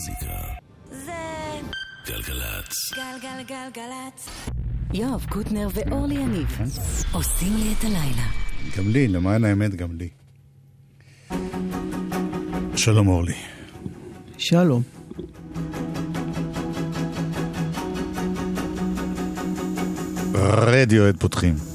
מוזיקה. זה... גלגלצ. גלגלגלגלצ. יואב קוטנר ואורלי יניב כן. עושים לי את הלילה. גם לי, למען האמת, גם לי. שלום אורלי. שלום. רדיו עד פותחים.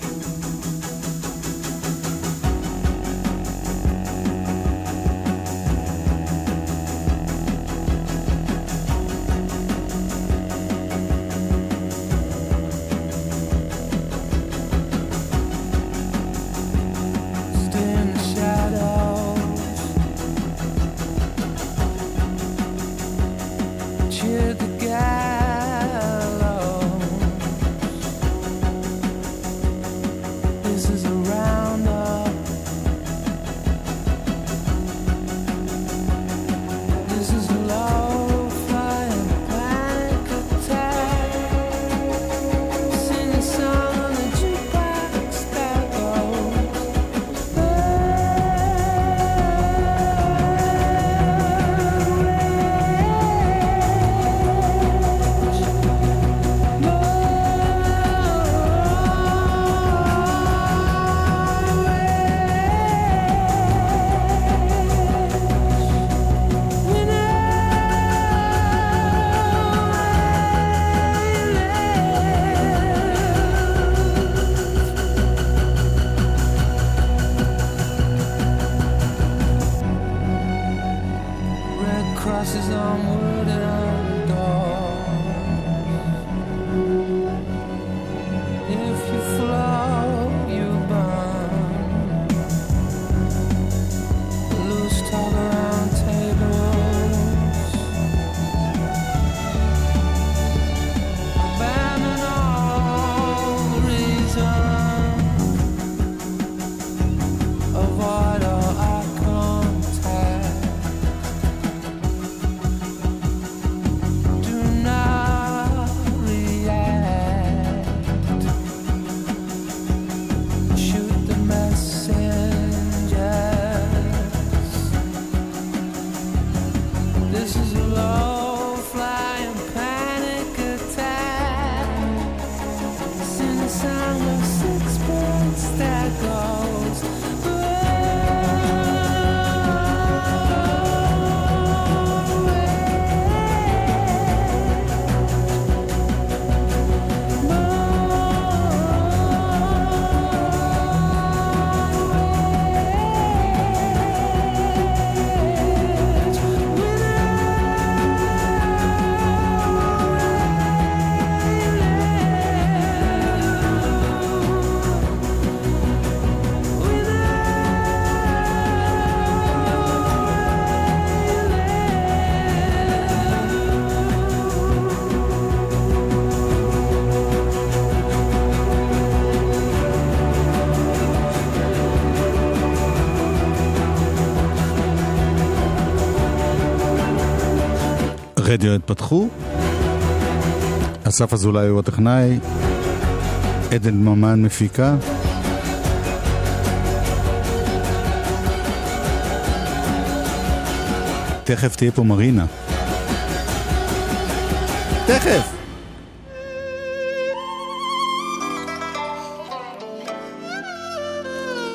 crosses on and רדיו התפתחו. אסף אזולאי הוא הטכנאי, עדן ממן מפיקה. תכף תהיה פה מרינה. תכף!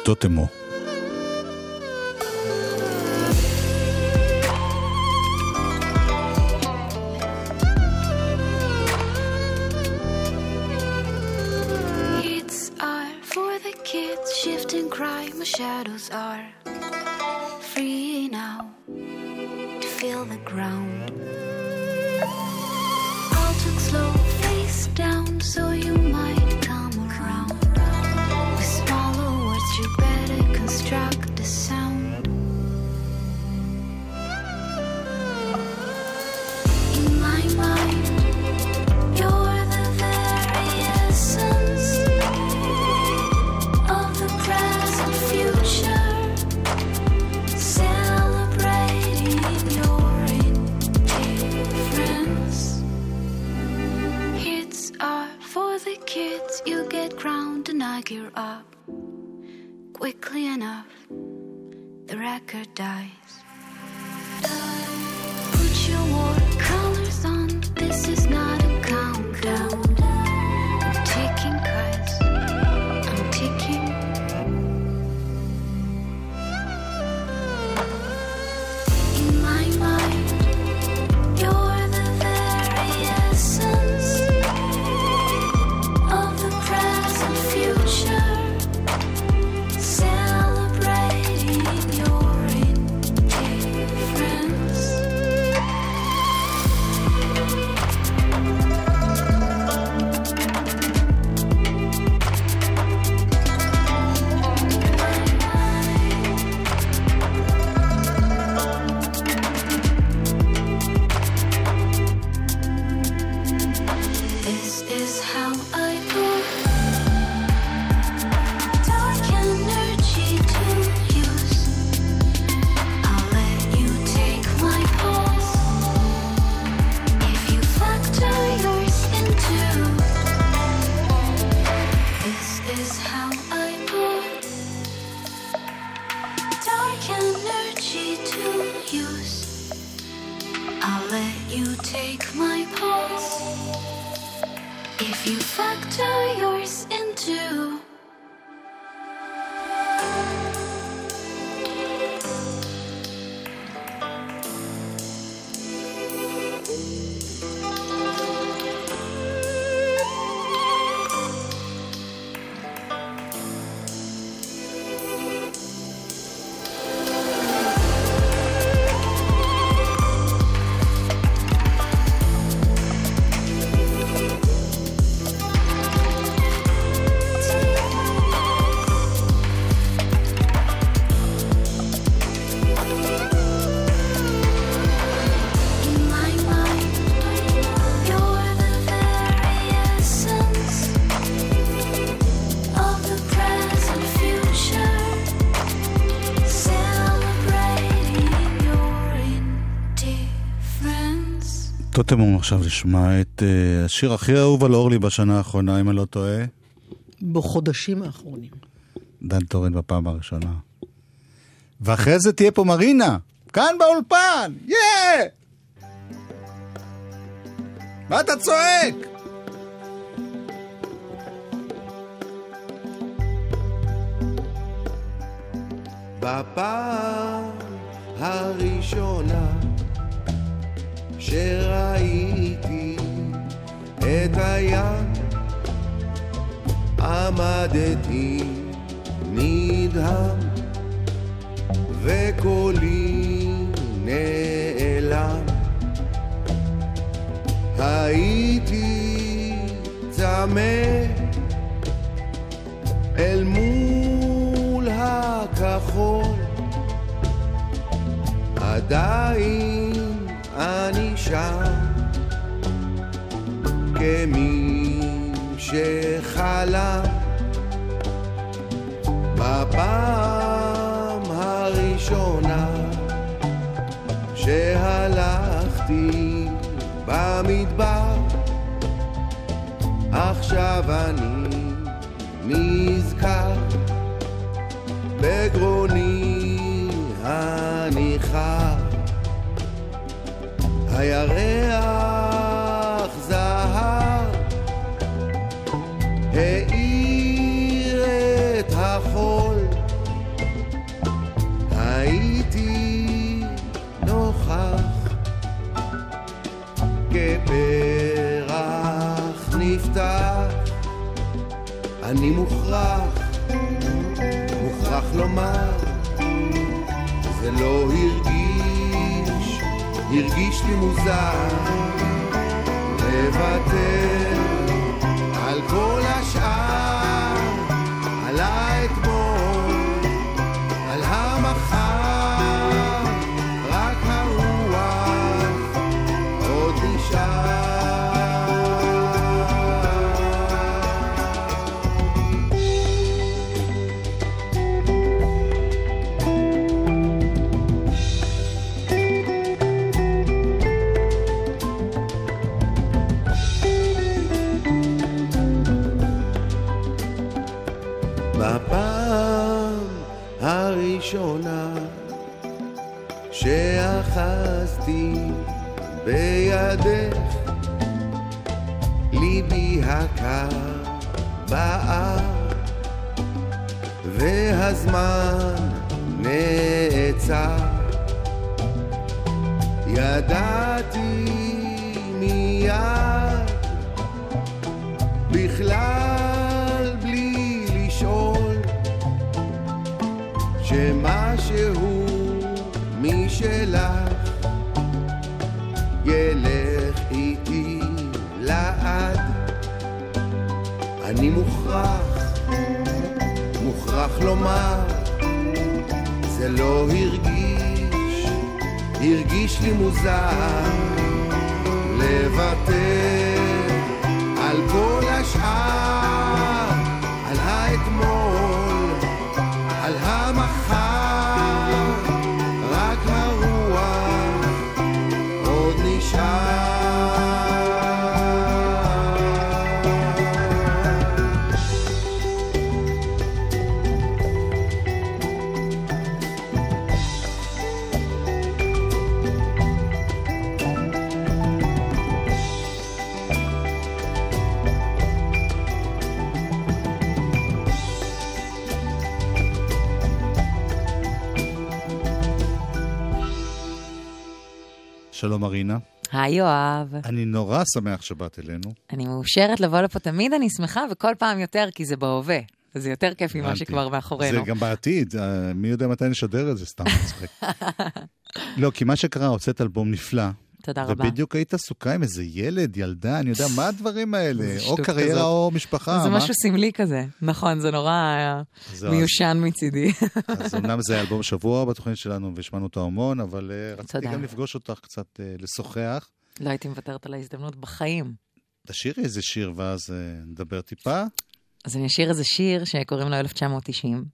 טוטמו. טוטמום עכשיו לשמוע את אה, השיר הכי אהוב על אורלי בשנה האחרונה, אם אני לא טועה. בחודשים האחרונים. דן טורן בפעם הראשונה. ואחרי זה תהיה פה מרינה, כאן באולפן, יא! מה אתה צועק? בפעם הראשונה שראיתי את הים עמדתי נדהם וקולי נעלם. הייתי צמא אל מול הכחול עדיין אני שם כמי שחלם בפעם הראשונה שהלכתי במדבר. עכשיו אני נזכר בגרוני הניחר הירח זהב האיר את החול. הייתי נוכח כפרח נפתח. אני מוכרח, מוכרח לומר זה לא הרגיש, הרגיש לי מוזר לוותר על כל השאר, על האתמול, והזמן נעצר. ידעתי מיד בכלל בלי לשאול שמשהו משלך ילך איתי לעד. אני מוכרח, מוכרח לומר זה לא הרגיש, הרגיש לי מוזר לוותר על כל השאר, שלום מרינה, היי יואב, אני נורא שמח שבאת אלינו. אני מאושרת לבוא לפה תמיד, אני שמחה, וכל פעם יותר, כי זה בהווה. וזה יותר כיף ממה. שכבר מאחורינו. זה גם בעתיד, אה, מי יודע מתי נשדר את זה, סתם מצחיק. לא, כי מה שקרה, הוצאת אלבום נפלא. תודה רבה. ובדיוק היית עסוקה עם איזה ילד, ילדה, אני יודע, מה הדברים האלה? או קריירה כזאת. או משפחה. זה מה? משהו סמלי כזה. נכון, זה נורא מיושן מצידי. אז אמנם זה אלבום שבוע בתוכנית שלנו, והשמענו אותו המון, אבל אה, רציתי. גם לפגוש אותך קצת, אה, לשוחח. לא הייתי מוותרת על ההזדמנות בחיים. תשאירי איזה שיר ואז אה, נדבר טיפה. אז אני אשאיר איזה שיר שקוראים לו 1990,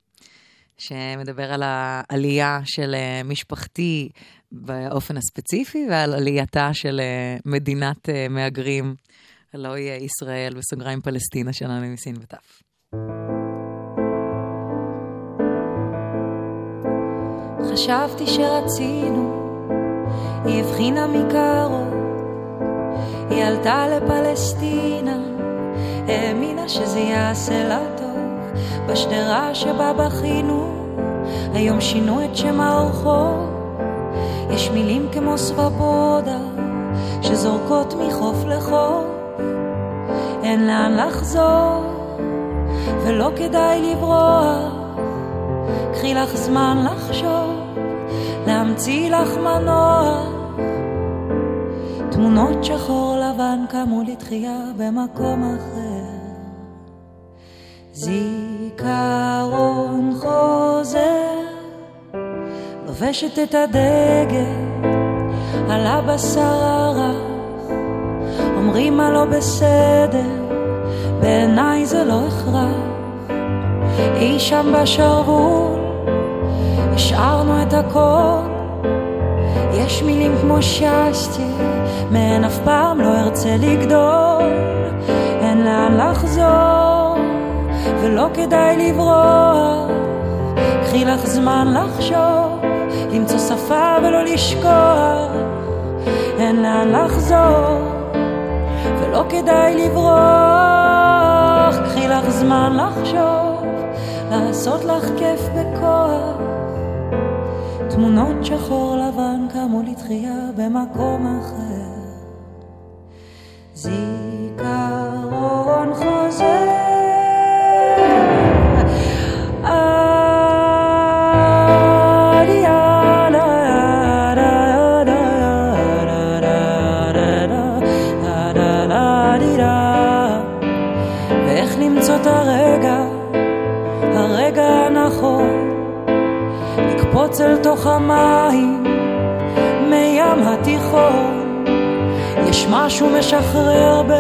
שמדבר על העלייה של משפחתי באופן הספציפי ועל עלייתה של אה, מדינת אה, מהגרים, הלוא היא ישראל, בסוגריים פלסטינה שלנו מסין וטף. חשבתי שרצינו, היא הבחינה מקרוב, היא עלתה לפלסטינה, האמינה שזה יעשה לה טוב, בשדרה שבה בכינו, היום שינו את שם הרחוב, יש מילים כמו סבבודה, שזורקות מחוף לחוף, אין לאן לחזור, ולא כדאי לברוח. קחי לך זמן לחשוב, להמציא לך מנוע. תמונות שחור לבן קמו לתחייה במקום אחר. זיכרון חוזר, לובשת את הדגל על הבשר הרך. אומרים מה לא בסדר, בעיניי זה לא הכרח. אי שם בשרוול, השארנו את הכל. יש מילים כמו שסטי, מהן אף פעם לא ארצה לגדול. אין לאן לחזור, ולא כדאי לברוח. קחי לך זמן לחשוב, למצוא שפה ולא לשכוח. אין לאן לחזור, ולא כדאי לברוח. קחי לך זמן לחשוב, לעשות לך כיף בכוח. תמונות שחור לבן קמו לתחייה במקום אחר. זיכרון המים, מים התיכון. יש משהו משחרר ב...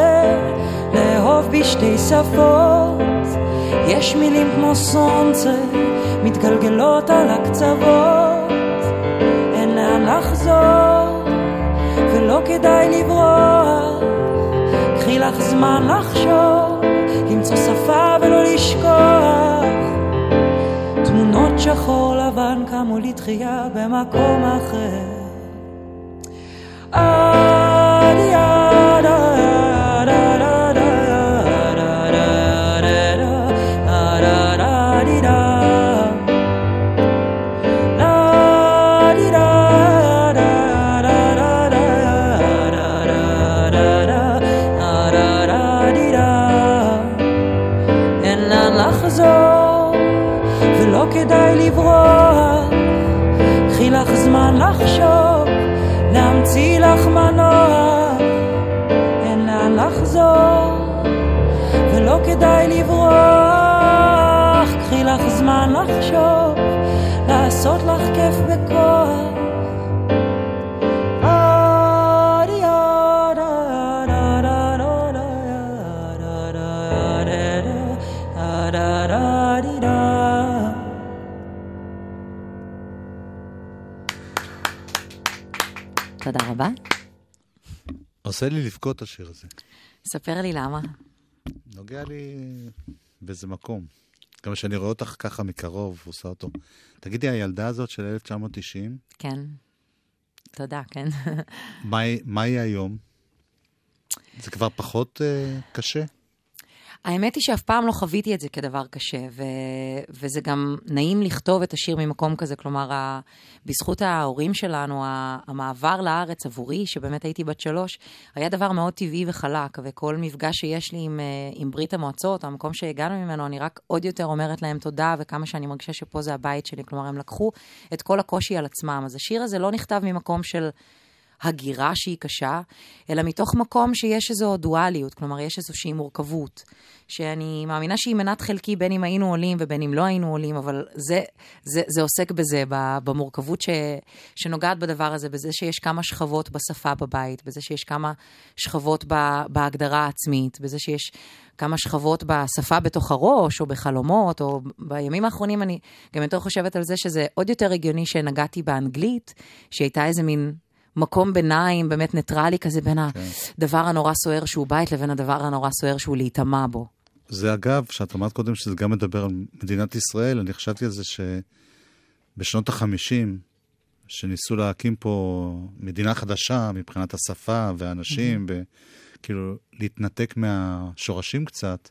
לאהוב בשתי שפות. יש מילים כמו סונצה, מתגלגלות על הקצוות. אין לאן לחזור, ולא כדאי לברוח. קחי לך זמן לחשוב, למצוא שפה ולא לשכוח. שחור לבן קמו לתחייה במקום אחר. עושה לי לבכות השיר הזה. ספר לי למה. נוגע לי באיזה מקום. גם כשאני רואה אותך ככה מקרוב, עושה אותו. תגידי, הילדה הזאת של 1990, כן. תודה, כן. מה מה היא היום? זה כבר פחות uh, קשה? האמת היא שאף פעם לא חוויתי את זה כדבר קשה, ו... וזה גם נעים לכתוב את השיר ממקום כזה, כלומר, ה... בזכות ההורים שלנו, ה- המעבר לארץ עבורי, שבאמת הייתי בת שלוש, היה דבר מאוד טבעי וחלק, וכל מפגש שיש לי עם, אה, עם ברית המועצות, המקום שהגענו ממנו, אני רק עוד יותר אומרת להם תודה, וכמה שאני מרגישה שפה זה הבית שלי, כלומר, הם לקחו את כל הקושי על עצמם. אז השיר הזה לא נכתב ממקום של... הגירה שהיא קשה, אלא מתוך מקום שיש איזו דואליות, כלומר, יש איזושהי מורכבות, שאני מאמינה שהיא מנת חלקי בין אם היינו עולים ובין אם לא היינו עולים, אבל זה, זה, זה עוסק בזה, במורכבות ש, שנוגעת בדבר הזה, בזה שיש כמה שכבות בשפה בבית, בזה שיש כמה שכבות ב, בהגדרה העצמית, בזה שיש כמה שכבות בשפה בתוך הראש, או בחלומות, או בימים האחרונים אני גם יותר חושבת על זה שזה עוד יותר הגיוני שנגעתי באנגלית, שהייתה איזה מין מקום ביניים, באמת ניטרלי כזה, בין הדבר הנורא סוער שהוא בית לבין הדבר הנורא סוער שהוא להיטמע בו. זה אגב, שאת אמרת קודם שזה גם מדבר על מדינת ישראל, אני חשבתי על זה שבשנות החמישים, שניסו להקים פה מדינה חדשה מבחינת השפה והאנשים, וכאילו להתנתק מהשורשים קצת,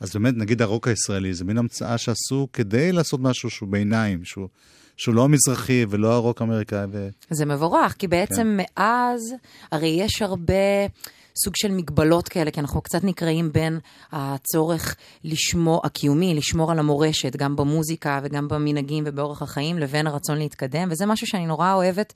אז באמת, נגיד הרוק הישראלי, זה מין המצאה שעשו כדי לעשות משהו שהוא ביניים, שהוא, שהוא לא המזרחי ולא הרוק האמריקאי. ו... זה מבורך, כי בעצם כן. מאז, הרי יש הרבה סוג של מגבלות כאלה, כי אנחנו קצת נקראים בין הצורך לשמור, הקיומי, לשמור על המורשת, גם במוזיקה וגם במנהגים ובאורח החיים, לבין הרצון להתקדם, וזה משהו שאני נורא אוהבת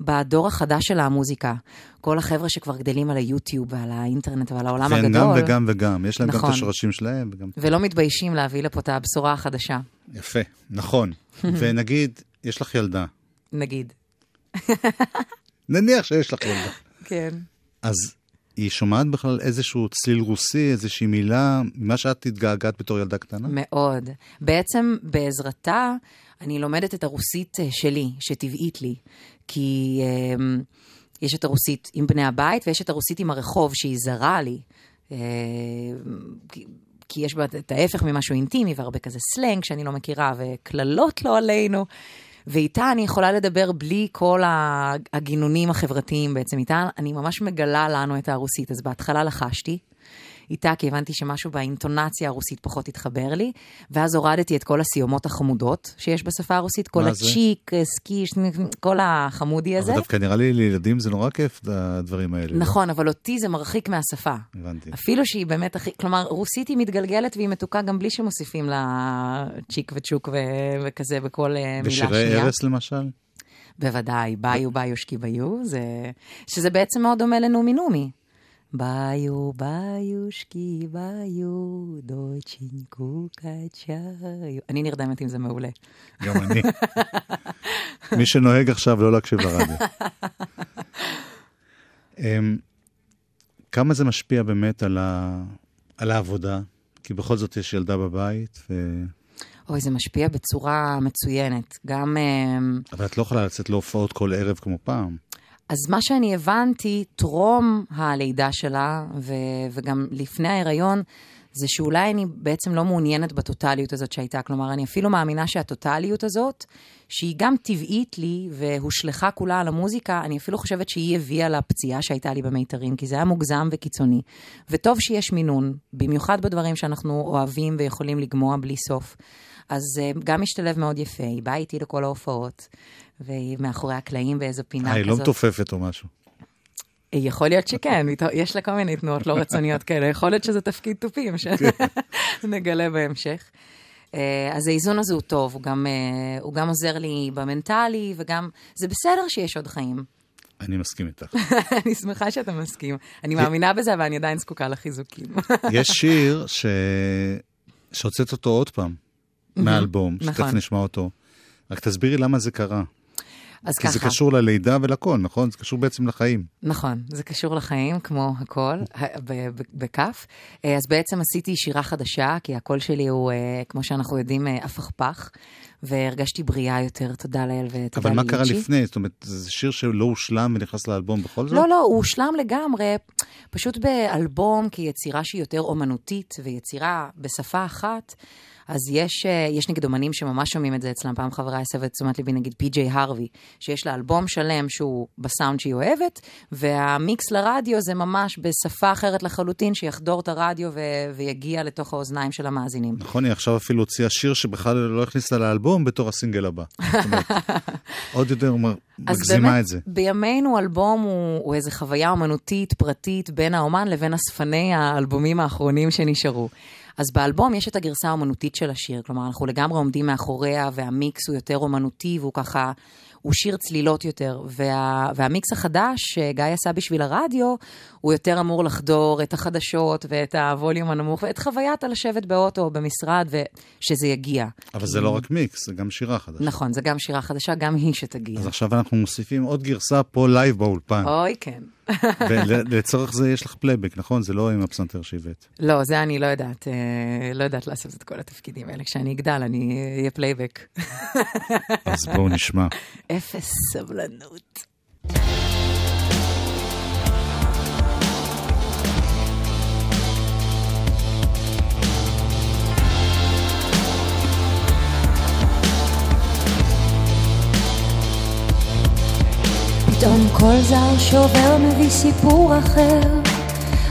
בדור החדש של המוזיקה. כל החבר'ה שכבר גדלים על היוטיוב ועל האינטרנט ועל העולם הגדול. גם וגם וגם, יש להם גם את נכון. השורשים שלהם. וגם... ולא מתביישים להביא לפה את הבשורה החדשה, יפה, נכון. ונגיד, יש לך ילדה. נגיד. נניח שיש לך ילדה. כן. אז היא שומעת בכלל איזשהו צליל רוסי, איזושהי מילה, ממה שאת התגעגעת בתור ילדה קטנה? מאוד. בעצם בעזרתה אני לומדת את הרוסית אה, שלי, שטבעית לי. כי אה, יש את הרוסית עם בני הבית ויש את הרוסית עם הרחוב, שהיא זרה לי. אה, כי- כי יש בה את ההפך ממשהו אינטימי והרבה כזה סלנג שאני לא מכירה וקללות לא עלינו. ואיתה אני יכולה לדבר בלי כל הגינונים החברתיים בעצם. איתה אני ממש מגלה לנו את הרוסית. אז בהתחלה לחשתי איתה, כי הבנתי שמשהו באינטונציה הרוסית פחות התחבר לי, ואז הורדתי את כל הסיומות החמודות שיש בשפה הרוסית, כל? הצ'יק, סקי, כל החמודי הזה. אבל דווקא נראה לי לילדים זה נורא כיף, הדברים האלה. לא? נכון, אבל אותי זה מרחיק מהשפה. הבנתי. אפילו שהיא באמת הכי, כלומר, רוסית היא מתגלגלת והיא מתוקה גם בלי שמוסיפים לה צ'יק וצ'וק ו- וכזה בכל אה, מילה שנייה. ושירי ארס למשל? בוודאי, ביו ביושקי ביו, זה... שזה בעצם מאוד דומה לנומי נומי. ביו ביושקי ביו, דוצ'ינקו קצ'יו. אני נרדמת עם זה מעולה. גם אני. מי שנוהג עכשיו לא להקשיב לרדיו. אמ, כמה זה משפיע באמת על, ה... על העבודה? כי בכל זאת יש ילדה בבית, ו... אוי, זה משפיע בצורה מצוינת. גם... אמ, אבל את לא יכולה לצאת להופעות כל ערב כמו פעם. אז מה שאני הבנתי, טרום הלידה שלה, ו- וגם לפני ההיריון, זה שאולי אני בעצם לא מעוניינת בטוטליות הזאת שהייתה. כלומר, אני אפילו מאמינה שהטוטליות הזאת, שהיא גם טבעית לי והושלכה כולה על המוזיקה, אני אפילו חושבת שהיא הביאה לפציעה שהייתה לי במיתרים, כי זה היה מוגזם וקיצוני. וטוב שיש מינון, במיוחד בדברים שאנחנו אוהבים ויכולים לגמוע בלי סוף. אז uh, גם משתלב מאוד יפה, היא באה איתי לכל ההופעות, והיא מאחורי הקלעים באיזו פינה אה, כזאת. היא לא מתופפת או משהו. יכול להיות שכן, יש לה כל מיני תנועות לא רצוניות כאלה, יכול להיות שזה תפקיד תופים שנגלה בהמשך. אה, אז האיזון הזה הוא טוב, הוא גם, אה, הוא גם עוזר לי במנטלי, וגם זה בסדר שיש עוד חיים. אני מסכים איתך. אני שמחה שאתה מסכים. אני מאמינה בזה, אבל אני עדיין זקוקה לחיזוקים. יש שיר ש... שהוצאת אותו עוד פעם, מהאלבום, שתכף נכון. נשמע אותו. רק תסבירי למה זה קרה. אז כי זה ככה, קשור ללידה ולכל, נכון? זה קשור בעצם לחיים. נכון, זה קשור לחיים, כמו הכל, בכף. אה, אז בעצם עשיתי שירה חדשה, כי הקול שלי הוא, אה, כמו שאנחנו יודעים, אה, הפכפך, והרגשתי בריאה יותר, תודה לאל ותודה אבל מה ליצ'י. קרה לפני? זאת אומרת, זה שיר שלא הושלם ונכנס לאלבום בכל זאת? לא, לא, הוא הושלם לגמרי. פשוט באלבום כיצירה שהיא יותר אומנותית ויצירה בשפה אחת, אז יש, אה, יש נגיד אומנים שממש שומעים את זה אצלם. פעם חברה הסבה את תשומת ליבי, נגיד פי.ג'יי הרווי, שיש לה אלבום שלם שהוא בסאונד שהיא אוהבת, והמיקס לרדיו זה ממש בשפה אחרת לחלוטין, שיחדור את הרדיו ו- ויגיע לתוך האוזניים של המאזינים. נכון, היא עכשיו אפילו הוציאה שיר שבכלל לא הכניסה לאלבום בתור הסינגל הבא. אומרת, עוד יותר מ- מגזימה באמת, את זה. בימינו אלבום הוא, הוא איזו חוויה אומנותית פרטית בין האומן לבין אספני האלבומים האחרונים שנשארו. אז באלבום יש את הגרסה האומנותית של השיר, כלומר, אנחנו לגמרי עומדים מאחוריה, והמיקס הוא יותר אומנותי, והוא ככה, הוא שיר צלילות יותר. וה, והמיקס החדש שגיא עשה בשביל הרדיו, הוא יותר אמור לחדור את הרדיו ואת הווליום הנמוך, ואת חוויית הלשבת באוטו או במשרד, ושזה יגיע. אבל זה לא רק מיקס, זה גם שירה חדשה. נכון, זה גם שירה חדשה, גם היא שתגיע. אז עכשיו אנחנו מוסיפים עוד גרסה פה לייב באולפן. אוי, כן. ולצורך זה יש לך פלייבק, נכון? זה לא עם הפסנתר שהבאת. לא, זה אני לא יודעת, אה, לא יודעת לעשות את כל התפקידים האלה. כשאני אגדל, אני אהיה פלייבק. אז בואו נשמע. אפס סבלנות. פתאום כל זר שעובר מביא סיפור אחר,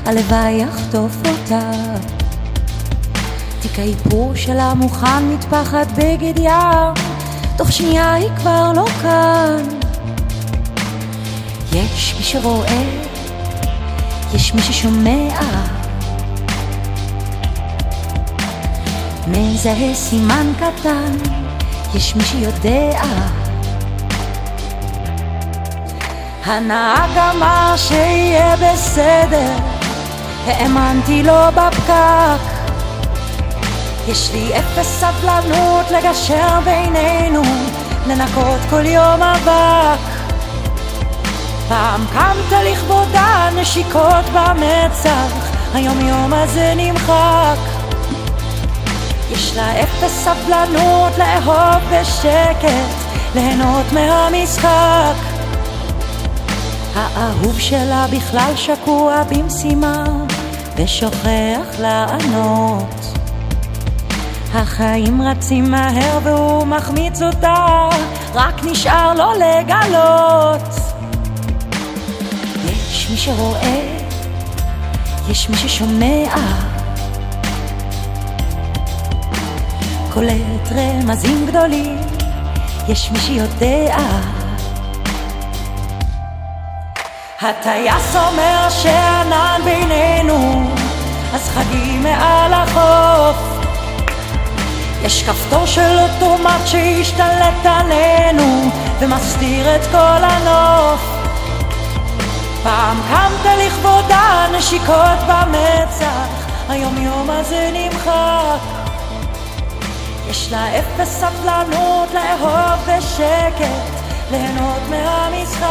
הלוואי יחטוף אותה. תיק האיפור שלה מוכן מטפחת בגד ים, תוך שנייה היא כבר לא כאן. יש מי שרואה, יש מי ששומע. מזהה סימן קטן, יש מי שיודע. הנהג אמר שיהיה בסדר, האמנתי לו בפקק. יש לי אפס סבלנות לגשר בינינו, לנקות כל יום אבק. פעם קמת לכבודה, נשיקות במצח, היום יום הזה נמחק. יש לה אפס סבלנות לאהוב בשקט, ליהנות מהמשחק. האהוב שלה בכלל שקוע במשימה, ושוכח לענות. החיים רצים מהר והוא מחמיץ אותה, רק נשאר לו לגלות. יש מי שרואה, יש מי ששומע, קולט רמזים גדולים, יש מי שיודע. הטייס אומר שענן בינינו, אז חגים מעל החוף. יש כפתור של אוטומט שהשתלט עלינו, ומסתיר את כל הנוף. פעם קמת לכבודה, נשיקות במצח, היום יום הזה נמחק. יש לה אפס סבלנות לאהוב בשקט, ליהנות מהמשחק.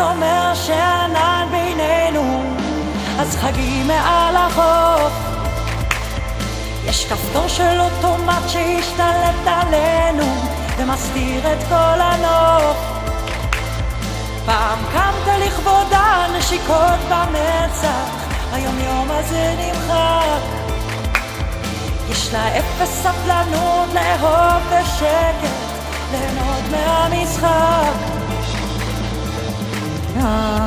אומר שענן בינינו, אז חגים מעל החוף. יש כפתור של אוטומט שהשתלט עלינו, ומסתיר את כל הנוף. פעם קמת לכבודה, נשיקות במצח, היום יום הזה נמחק. יש לה אפס סבלנות לאהוב בשקט, ליהנות מהמשחק.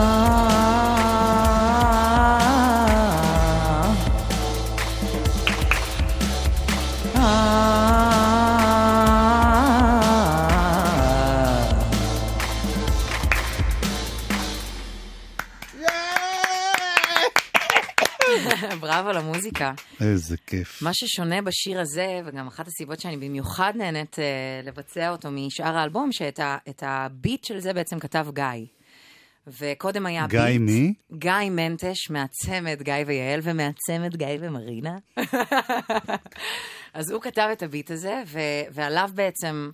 בראבו למוזיקה. איזה כיף. מה ששונה בשיר הזה, וגם אחת הסיבות שאני במיוחד נהנית uh, לבצע אותו משאר האלבום, שאת ה, הביט של זה בעצם כתב גיא. וקודם היה גיא ביט. מי? גיא מנטש, מהצמד גיא ויעל, ומהצמד גיא ומרינה. אז הוא כתב את הביט הזה, ו- ועליו בעצם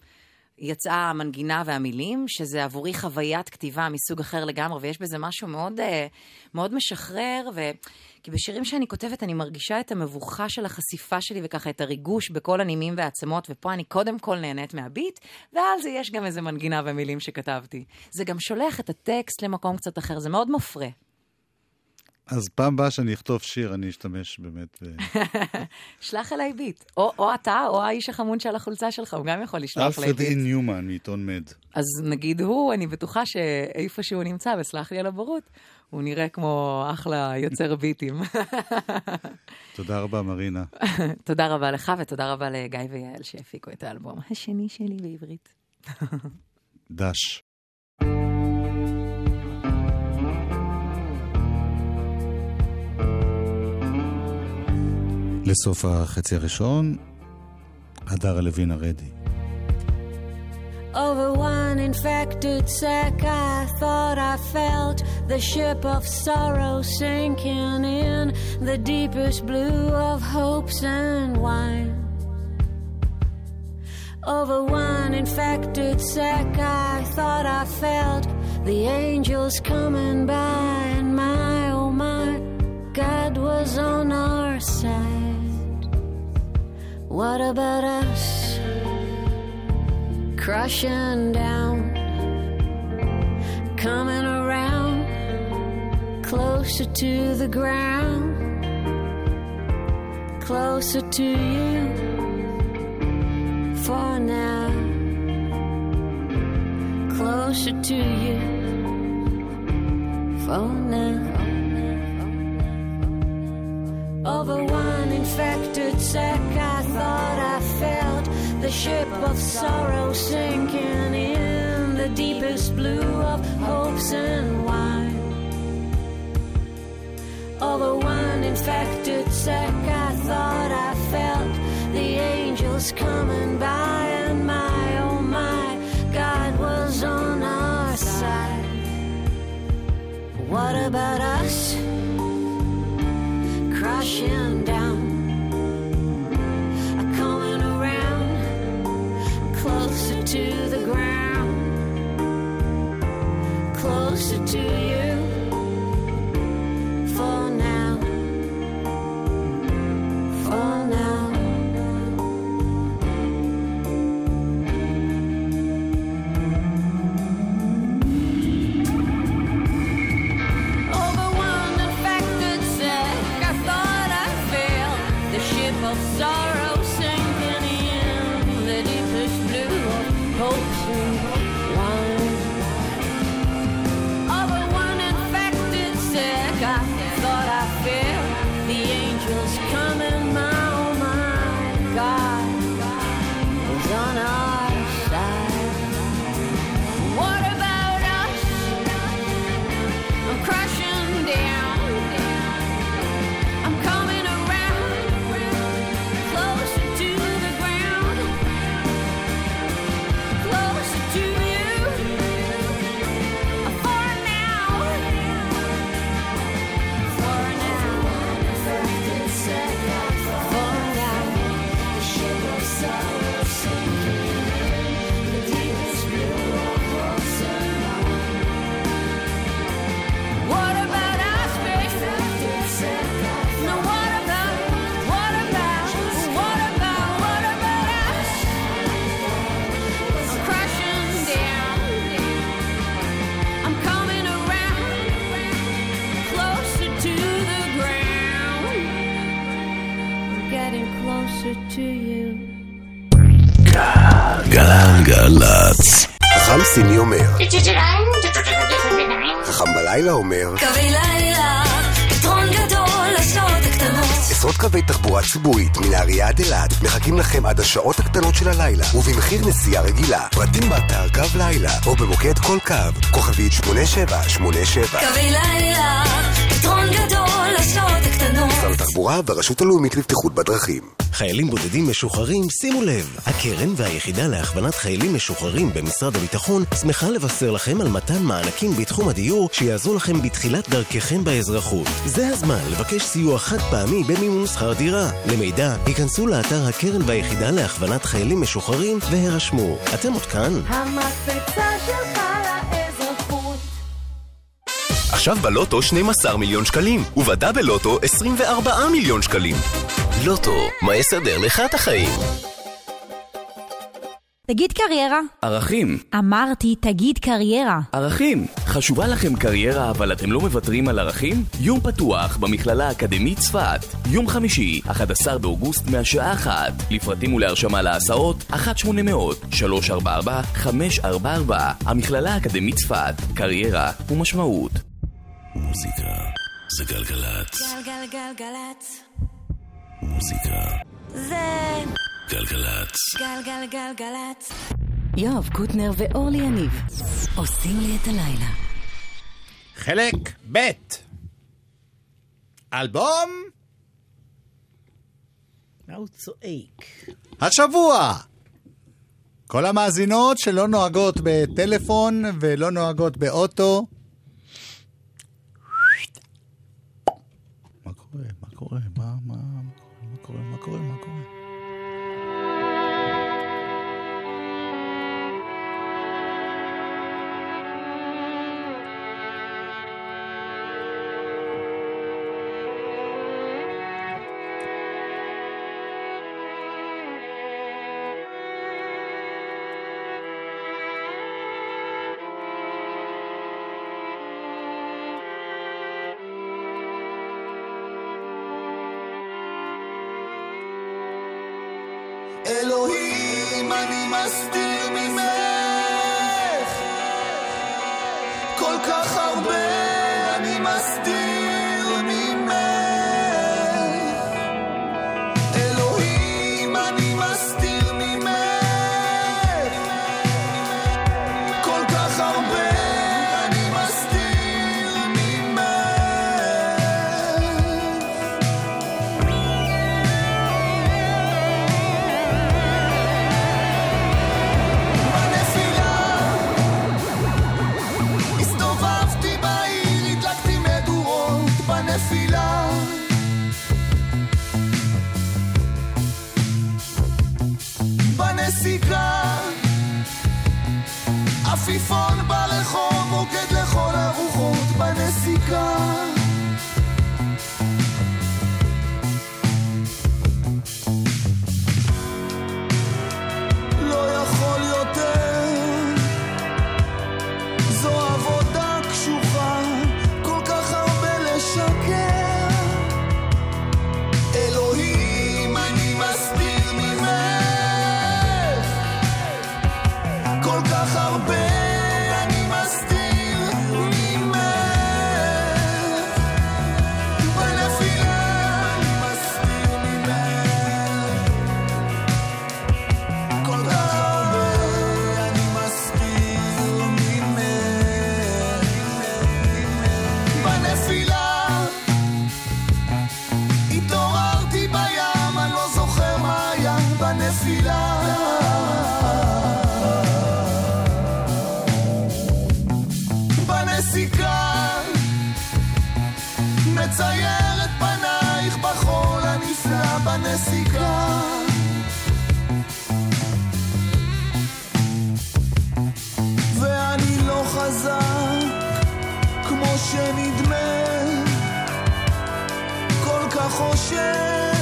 יצאה המנגינה והמילים, שזה עבורי חוויית כתיבה מסוג אחר לגמרי, ויש בזה משהו מאוד, אה, מאוד משחרר, ו... כי בשירים שאני כותבת אני מרגישה את המבוכה של החשיפה שלי, וככה את הריגוש בכל הנימים והעצמות, ופה אני קודם כל נהנית מהביט, ועל זה יש גם איזה מנגינה ומילים שכתבתי. זה גם שולח את הטקסט למקום קצת אחר, זה מאוד מפרה. אז פעם הבאה שאני אכתוב שיר, אני אשתמש באמת. שלח אליי ביט. או, או אתה, או האיש החמוד שעל החולצה שלך, הוא גם יכול לשלוח אליי אלפרד ביט. אי ניומן מעיתון מד. אז נגיד הוא, אני בטוחה שאיפה שהוא נמצא, וסלח לי על הבורות, הוא נראה כמו אחלה יוצר ביטים. תודה רבה, מרינה. תודה רבה לך, ותודה רבה לגיא ויעל שהפיקו את האלבום השני שלי בעברית. דש. לסוף החצי הראשון, הדר הלוין הרדי. Over one infected sack, I thought I felt the ship of sorrow sinking in the deepest blue of hopes and wine. Over one infected sack, I thought I felt the angels coming by, and my oh my, God was on our side. What about us? crushing down, coming around closer to the ground, closer to you for now, closer to you for now. Over one infected sack, the ship of sorrow sinking in the deepest blue of hopes and wine. Over one infected sack, I thought I felt the angels coming by, and my oh my, God was on our side. What about us? Crashing down, closer to you ציבורית מנהריה עד אילת מחכים לכם עד השעות הקטנות של הלילה ובמחיר נסיעה רגילה. פרטים באתר קו לילה או במוקד כל קו, כוכבית 8787. קווי לילה, פתרון גדול לשעות הקטנות. משרד התחבורה והרשות הלאומית לבטיחות בדרכים. חיילים בודדים משוחררים, שימו לב, הקרן והיחידה להכוונת חיילים משוחררים במשרד הביטחון שמחה לבשר לכם על מתן מענקים בתחום הדיור שיעזרו לכם בתחילת דרככם באזרחות. זה הזמן לבקש סיוע חד פעמי במימון שכר דירה. למידע, היכנסו לאתר הקרן והיחידה להכוונת חיילים משוחררים והירשמו. אתם עוד כאן? המקפצה שלך. עכשיו בלוטו 12 מיליון שקלים, ובדאבל לוטו 24 מיליון שקלים. לוטו, מה יסדר לך את החיים? תגיד קריירה. ערכים. אמרתי, תגיד קריירה. ערכים. חשובה לכם קריירה אבל אתם לא מוותרים על ערכים? יום פתוח במכללה האקדמית צפת. יום חמישי, 11 באוגוסט מהשעה 1. לפרטים ולהרשמה להסעות, 1-800-344-544. המכללה האקדמית צפת. קריירה ומשמעות. מוזיקה זה גלגלצ. גלגלגלגלצ. מוזיקה זה גלגלצ. גלגלגלגלצ. יואב קוטנר ואורלי יניב עושים לי את הלילה. חלק ב' אלבום מה הוא צועק? השבוע! כל המאזינות שלא נוהגות בטלפון ולא נוהגות באוטו. שנדמה כל כך חושש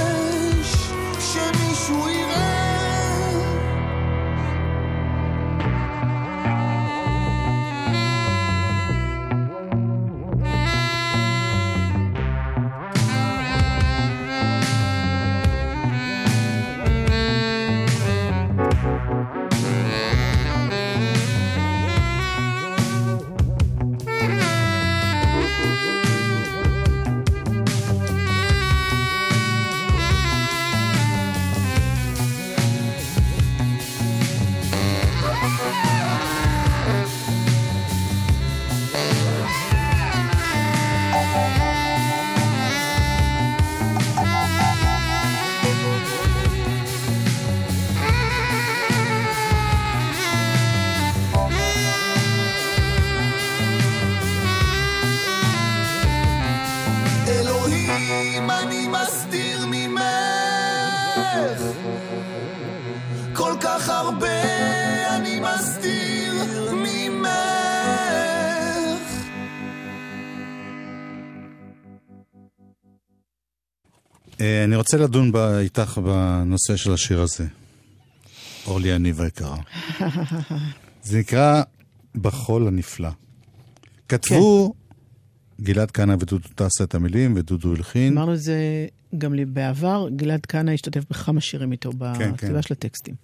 רוצה לדון ב- איתך בנושא של השיר הזה. אורלי יניב היקרה. זה נקרא בחול הנפלא. כתבו גלעד כהנא ודודו טסה את המילים, ודודו הלחין. אמרנו את זה גם לי בעבר, גלעד כהנא השתתף בכמה שירים איתו כן. בכתיבה של הטקסטים.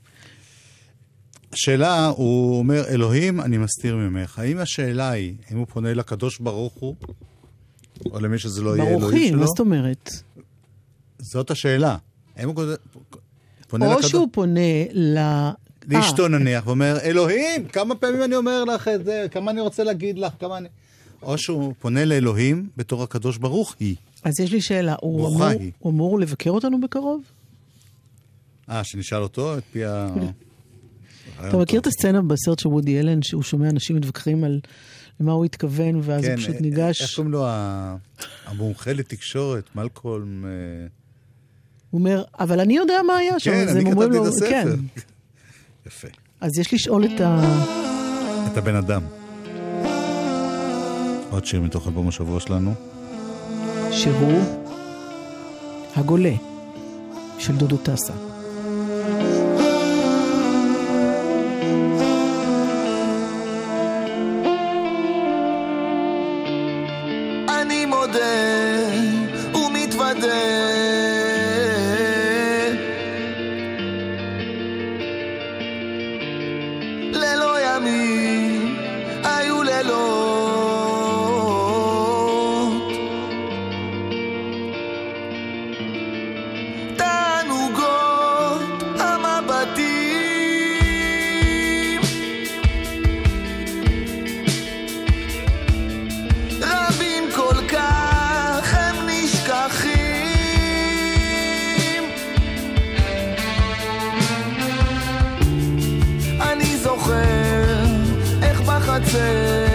השאלה, הוא אומר, אלוהים, אני מסתיר ממך. האם השאלה היא, האם הוא פונה לקדוש ברוך הוא, או למי שזה לא יהיה אלוהים ברוכי, שלו? מה זאת אומרת? זאת השאלה. האם הוא פונה או לקדוש... שהוא פונה ל... לאשתו אה, נניח, ואומר, אלוהים, כמה פעמים אני אומר לך את זה, כמה אני רוצה להגיד לך, כמה אני... או שהוא פונה לאלוהים בתור הקדוש ברוך היא. אז יש לי שאלה, הוא אמור- היא. הוא אמור לבקר אותנו בקרוב? אה, שנשאל אותו את פי ה... אתה מכיר את הסצנה בסרט של וודי אלן, שהוא שומע אנשים מתווכחים על למה הוא התכוון, ואז הוא כן, פשוט אה, ניגש, איך קוראים לו המומחה לתקשורת, מלקולם... הוא אומר, אבל אני יודע מה היה שם, כן, אני כתבתי לו, את הספר. כן. יפה. אז יש לשאול את ה... את הבן אדם. עוד שיר מתוך אלבום השבוע שלנו. שהוא הגולה של דודו טסה. say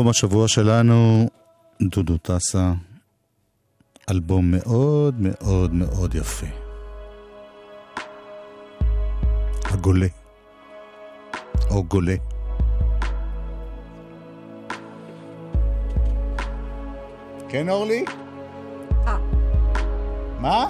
אלבום השבוע שלנו, דודו טסה, אלבום מאוד מאוד מאוד יפה. הגולה, או גולה. כן, אורלי? אה. מה?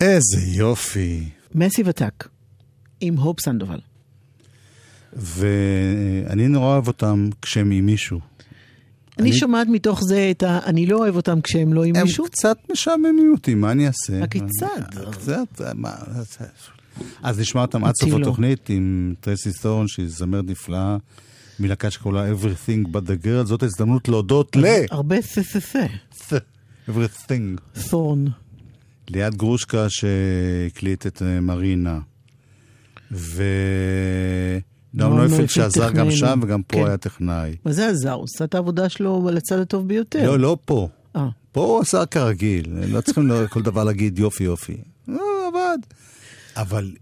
איזה יופי. מסיב עתק, עם הופ סנדובל. ואני נורא אוהב אותם כשהם עם מישהו. אני שומעת מתוך זה את ה... אני לא אוהב אותם כשהם לא עם הם מישהו. קצת משעממים אותי, מה אני אעשה? הכיצד? קצת, מה... אז נשמע אותם עד סוף. התוכנית עם טרסי סטורן, שהיא זמרת נפלאה, מלהקה שקוראים לה Everything But the Girl. זאת ההזדמנות להודות ל... הרבה סססה. Everything. תורן. ליד גרושקה שהקליט את אה, מרינה. ו... נועם נועם נויפלד שעזר גם שם וגם פה כן. היה טכנאי. מה זה עזר? הוא עשה את העבודה שלו על הצד הטוב ביותר. לא, לא פה. אה. פה הוא עשה כרגיל, לא צריכים כל דבר להגיד יופי יופי. לא, עבד. אבל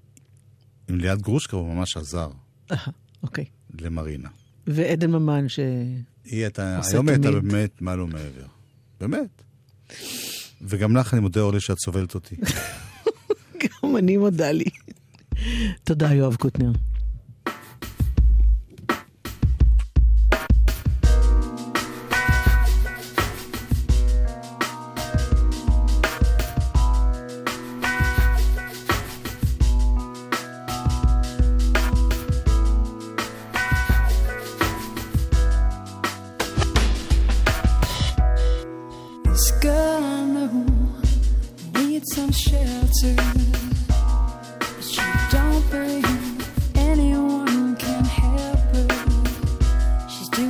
עם ליד גרושקה הוא ממש עזר אה, אוקיי. למרינה. ועדן ממן ש... היא הייתה, היום הייתה. באמת מעל ומעבר. באמת. וגם לך אני מודה, אורלי, שאת סובלת אותי. גם אני מודה לי. תודה, יואב קוטנר.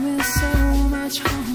Doing so much harm,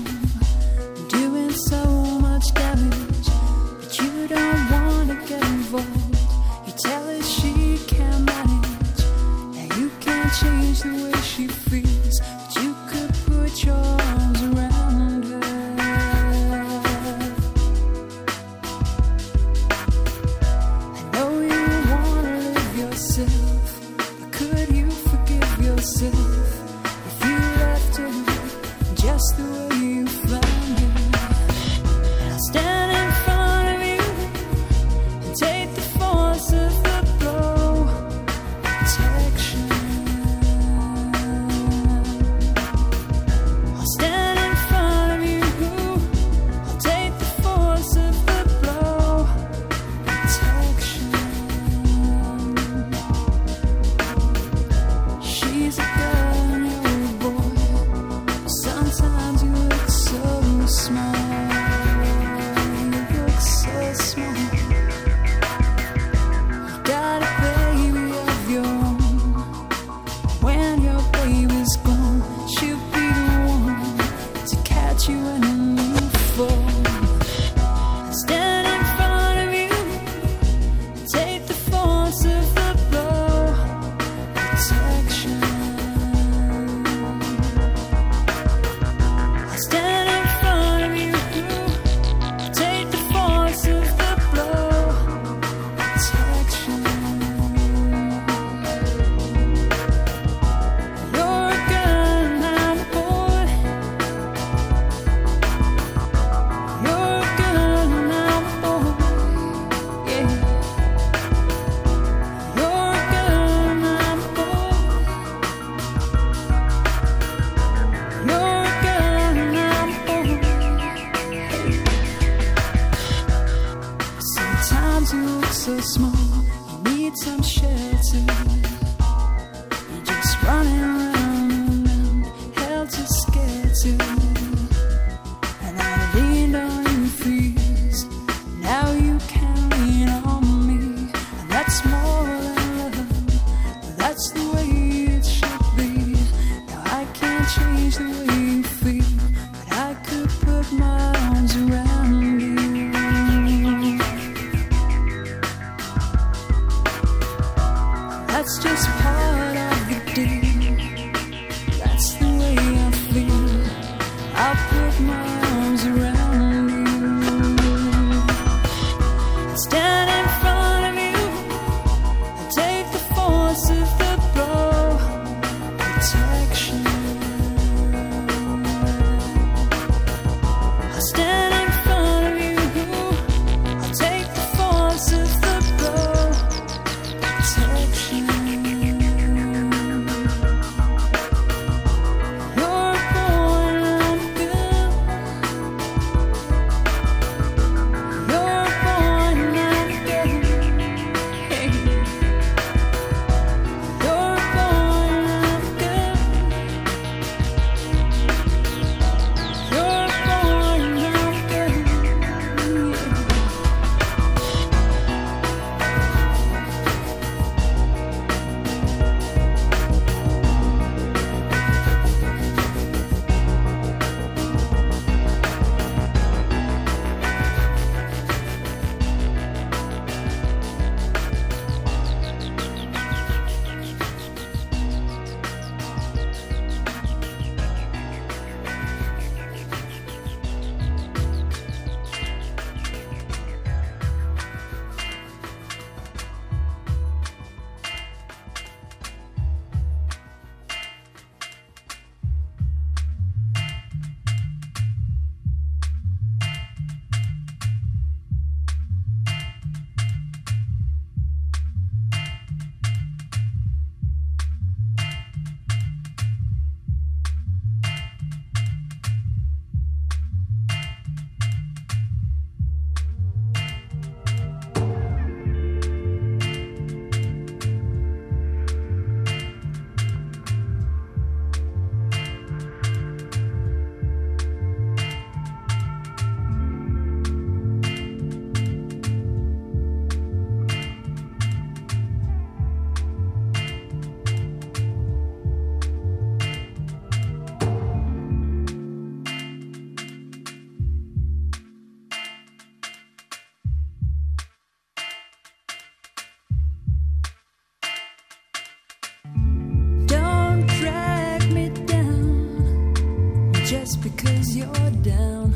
because you're down.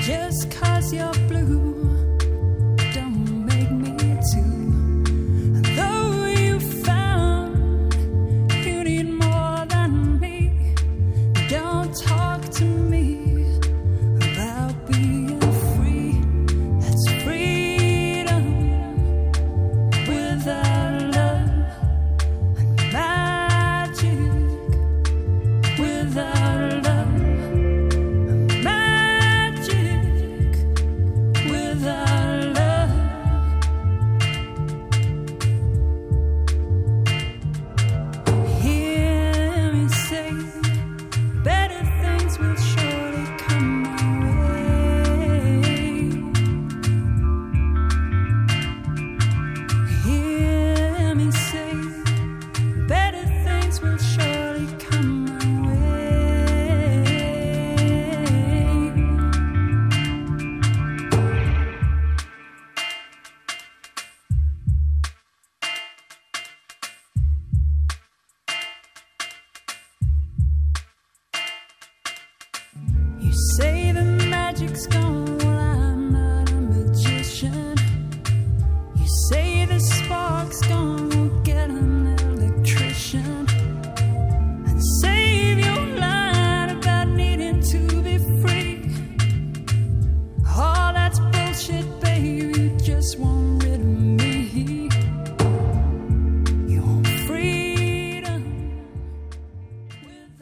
Just cause you're blue,